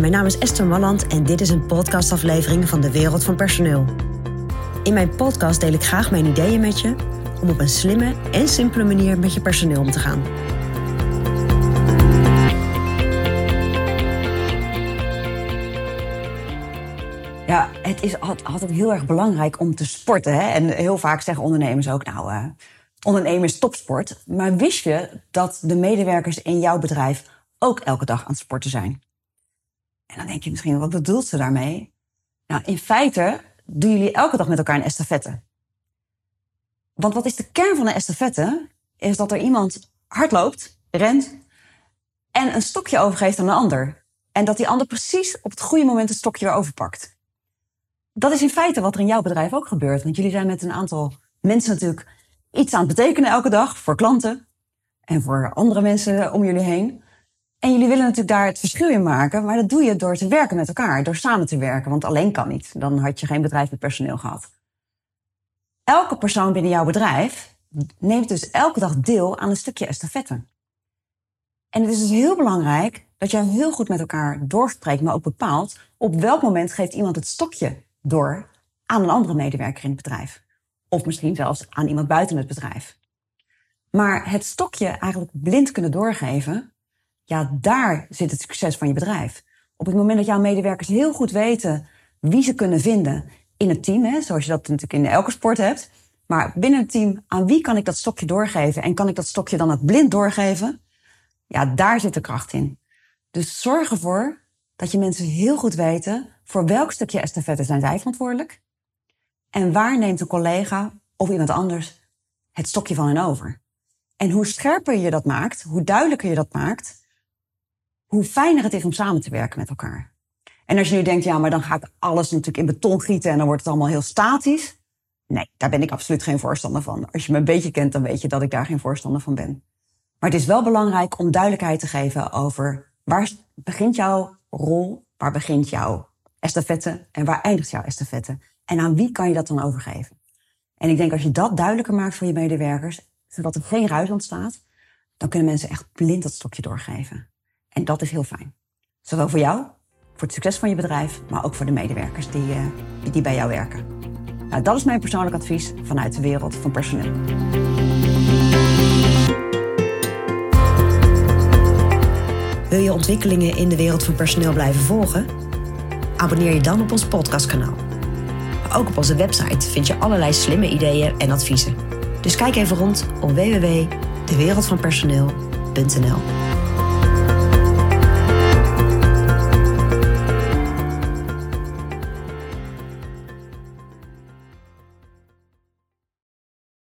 Mijn naam is Esther Malland en dit is een podcastaflevering van de Wereld van Personeel. In mijn podcast deel ik graag mijn ideeën met je om op een slimme en simpele manier met je personeel om te gaan. Ja, het is altijd heel erg belangrijk om te sporten. Hè? En heel vaak zeggen ondernemers ook, nou, uh, ondernemers topsport. Maar wist je dat de medewerkers in jouw bedrijf ook elke dag aan het sporten zijn? En dan denk je misschien, wat bedoelt ze daarmee? Nou, in feite doen jullie elke dag met elkaar een estafette. Want wat is de kern van een estafette? Is dat er iemand hard loopt, rent en een stokje overgeeft aan een ander. En dat die ander precies op het goede moment het stokje weer overpakt. Dat is in feite wat er in jouw bedrijf ook gebeurt. Want jullie zijn met een aantal mensen natuurlijk iets aan het betekenen elke dag voor klanten en voor andere mensen om jullie heen. En jullie willen natuurlijk daar het verschil in maken, maar dat doe je door te werken met elkaar, door samen te werken, want alleen kan niet. Dan had je geen bedrijf met personeel gehad. Elke persoon binnen jouw bedrijf neemt dus elke dag deel aan een stukje estafette. En het is dus heel belangrijk dat jij heel goed met elkaar doorspreekt, maar ook bepaalt op welk moment geeft iemand het stokje door aan een andere medewerker in het bedrijf. Of misschien zelfs aan iemand buiten het bedrijf. Maar het stokje eigenlijk blind kunnen doorgeven, ja, daar zit het succes van je bedrijf. Op het moment dat jouw medewerkers heel goed weten wie ze kunnen vinden in het team, hè, zoals je dat natuurlijk in elke sport hebt. Maar binnen het team, aan wie kan ik dat stokje doorgeven? En kan ik dat stokje dan ook blind doorgeven? Ja, daar zit de kracht in. Dus zorg ervoor dat je mensen heel goed weten voor welk stukje estafette zijn zij verantwoordelijk. En waar neemt een collega of iemand anders het stokje van hen over? En hoe scherper je dat maakt, hoe duidelijker je dat maakt, hoe fijner het is om samen te werken met elkaar. En als je nu denkt, ja, maar dan ga ik alles natuurlijk in beton gieten en dan wordt het allemaal heel statisch. Nee, daar ben ik absoluut geen voorstander van. Als je me een beetje kent, dan weet je dat ik daar geen voorstander van ben. Maar het is wel belangrijk om duidelijkheid te geven over waar begint jouw rol, waar begint jouw estafette en waar eindigt jouw estafette. En aan wie kan je dat dan overgeven? En ik denk als je dat duidelijker maakt voor je medewerkers, zodat er geen ruis ontstaat, dan kunnen mensen echt blind dat stokje doorgeven. En dat is heel fijn. Zowel voor jou, voor het succes van je bedrijf, maar ook voor de medewerkers die, uh, die bij jou werken. Nou, dat is mijn persoonlijk advies vanuit de wereld van personeel. Wil je ontwikkelingen in de wereld van personeel blijven volgen? Abonneer je dan op ons podcastkanaal. ook op onze website vind je allerlei slimme ideeën en adviezen. Dus kijk even rond op www.dewereldvanpersoneel.nl.